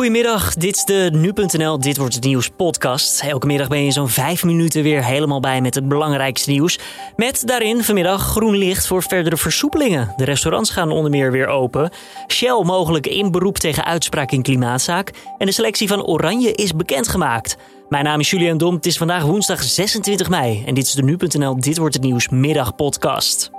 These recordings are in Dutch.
Goedemiddag, dit is de Nu.nl Dit Wordt Het Nieuws podcast. Elke middag ben je zo'n vijf minuten weer helemaal bij met het belangrijkste nieuws. Met daarin vanmiddag groen licht voor verdere versoepelingen. De restaurants gaan onder meer weer open. Shell mogelijk in beroep tegen uitspraak in klimaatzaak. En de selectie van Oranje is bekendgemaakt. Mijn naam is Julian Dom, het is vandaag woensdag 26 mei. En dit is de Nu.nl Dit Wordt Het Nieuws middagpodcast.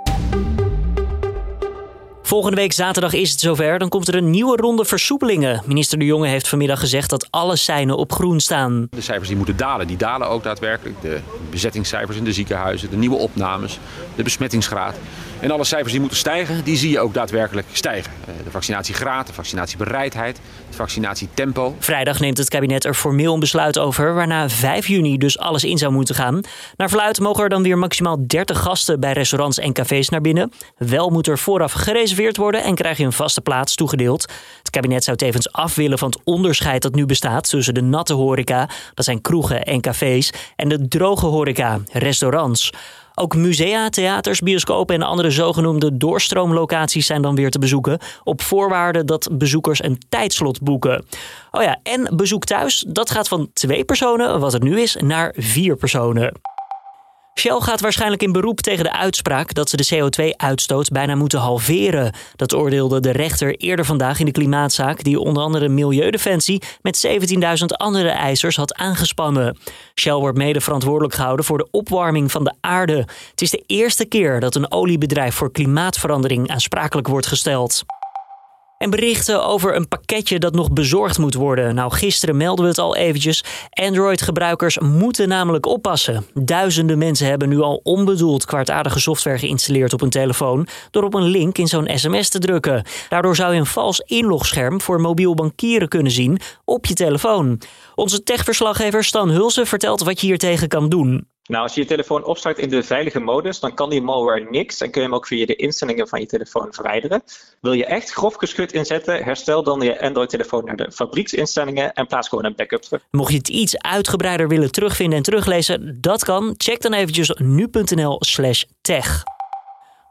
Volgende week zaterdag is het zover. Dan komt er een nieuwe ronde versoepelingen. Minister De Jonge heeft vanmiddag gezegd dat alle seinen op groen staan. De cijfers die moeten dalen, die dalen ook daadwerkelijk. De bezettingscijfers in de ziekenhuizen, de nieuwe opnames, de besmettingsgraad. En alle cijfers die moeten stijgen, die zie je ook daadwerkelijk stijgen. Eh, de vaccinatiegraad, de vaccinatiebereidheid, het vaccinatietempo. Vrijdag neemt het kabinet er formeel een besluit over, waarna 5 juni dus alles in zou moeten gaan. Naar verluid mogen er dan weer maximaal 30 gasten bij restaurants en cafés naar binnen. Wel moet er vooraf gereserveerd worden en krijg je een vaste plaats toegedeeld. Het kabinet zou tevens af willen van het onderscheid dat nu bestaat tussen de natte horeca, dat zijn kroegen en cafés, en de droge horeca, restaurants. Ook musea, theaters, bioscopen en andere zogenoemde doorstroomlocaties zijn dan weer te bezoeken. Op voorwaarde dat bezoekers een tijdslot boeken. Oh ja, en bezoek thuis, dat gaat van twee personen, wat het nu is, naar vier personen. Shell gaat waarschijnlijk in beroep tegen de uitspraak dat ze de CO2-uitstoot bijna moeten halveren. Dat oordeelde de rechter eerder vandaag in de klimaatzaak, die onder andere Milieudefensie met 17.000 andere eisers had aangespannen. Shell wordt mede verantwoordelijk gehouden voor de opwarming van de aarde. Het is de eerste keer dat een oliebedrijf voor klimaatverandering aansprakelijk wordt gesteld. En berichten over een pakketje dat nog bezorgd moet worden. Nou, gisteren melden we het al eventjes. Android-gebruikers moeten namelijk oppassen. Duizenden mensen hebben nu al onbedoeld kwaadaardige software geïnstalleerd op hun telefoon. door op een link in zo'n sms te drukken. Daardoor zou je een vals inlogscherm voor mobiel bankieren kunnen zien op je telefoon. Onze techverslaggever Stan Hulsen vertelt wat je hier tegen kan doen. Nou, als je je telefoon opstart in de veilige modus, dan kan die malware niks en kun je hem ook via de instellingen van je telefoon verwijderen. Wil je echt grof geschut inzetten, herstel dan je Android-telefoon naar de fabrieksinstellingen en plaats gewoon een backup terug. Mocht je het iets uitgebreider willen terugvinden en teruglezen, dat kan. Check dan eventjes nu.nl/slash tech.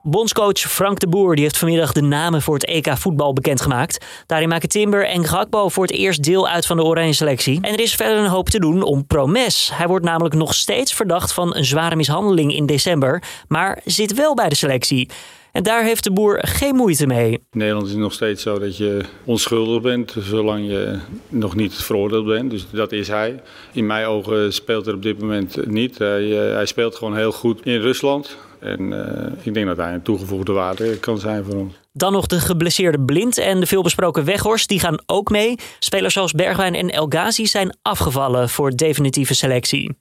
Bondscoach Frank de Boer die heeft vanmiddag de namen voor het EK voetbal bekendgemaakt. Daarin maken Timber en Gakbo voor het eerst deel uit van de oranje selectie. En er is verder een hoop te doen om Promes. Hij wordt namelijk nog steeds verdacht van een zware mishandeling in december, maar zit wel bij de selectie. En daar heeft de boer geen moeite mee. In Nederland is het nog steeds zo dat je onschuldig bent, zolang je nog niet veroordeeld bent. Dus dat is hij. In mijn ogen speelt er op dit moment niet. Hij, eh, hij speelt gewoon heel goed in Rusland. En uh, ik denk dat hij een toegevoegde waarde kan zijn voor ons. Dan nog de geblesseerde Blind en de veelbesproken Weghorst. Die gaan ook mee. Spelers zoals Bergwijn en El Ghazi zijn afgevallen voor definitieve selectie.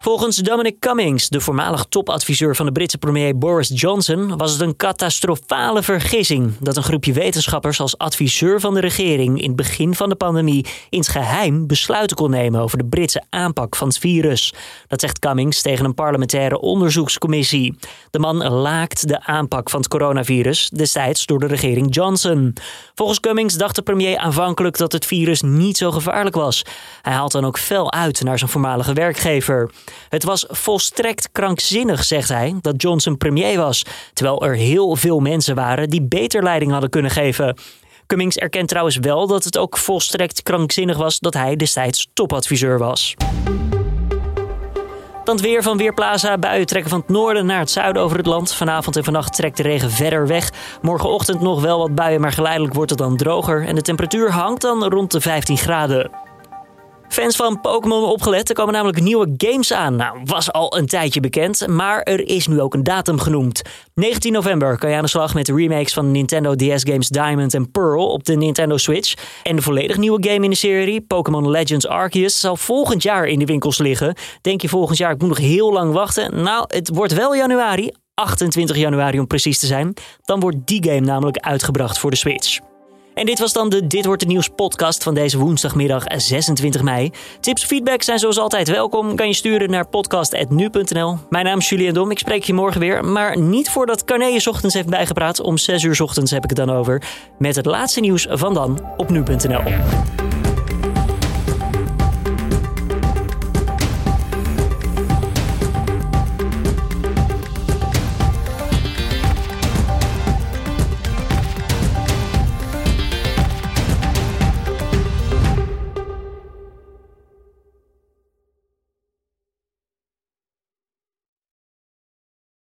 Volgens Dominic Cummings, de voormalig topadviseur van de Britse premier Boris Johnson, was het een catastrofale vergissing dat een groepje wetenschappers als adviseur van de regering in het begin van de pandemie in het geheim besluiten kon nemen over de Britse aanpak van het virus. Dat zegt Cummings tegen een parlementaire onderzoekscommissie. De man laakt de aanpak van het coronavirus, destijds door de regering Johnson. Volgens Cummings dacht de premier aanvankelijk dat het virus niet zo gevaarlijk was. Hij haalt dan ook fel uit naar zijn voormalige werkgever. Het was volstrekt krankzinnig, zegt hij, dat Johnson premier was, terwijl er heel veel mensen waren die beter leiding hadden kunnen geven. Cummings erkent trouwens wel dat het ook volstrekt krankzinnig was dat hij destijds topadviseur was. Dan weer van Weerplaza. Buien trekken van het noorden naar het zuiden over het land. Vanavond en vannacht trekt de regen verder weg. Morgenochtend nog wel wat buien, maar geleidelijk wordt het dan droger. En de temperatuur hangt dan rond de 15 graden. Fans van Pokémon opgelet, er komen namelijk nieuwe games aan. Nou, was al een tijdje bekend, maar er is nu ook een datum genoemd. 19 november kan je aan de slag met de remakes van Nintendo DS games Diamond en Pearl op de Nintendo Switch. En de volledig nieuwe game in de serie, Pokémon Legends Arceus, zal volgend jaar in de winkels liggen. Denk je volgend jaar, ik moet nog heel lang wachten? Nou, het wordt wel januari, 28 januari om precies te zijn. Dan wordt die game namelijk uitgebracht voor de Switch. En dit was dan de Dit wordt het nieuws podcast van deze woensdagmiddag 26 mei. Tips, feedback zijn zoals altijd welkom. Kan je sturen naar podcast.nu.nl. Mijn naam is Julian Dom. Ik spreek je morgen weer. Maar niet voordat Carne je ochtends heeft bijgepraat. Om 6 uur ochtends heb ik het dan over. Met het laatste nieuws van dan op nu.nl.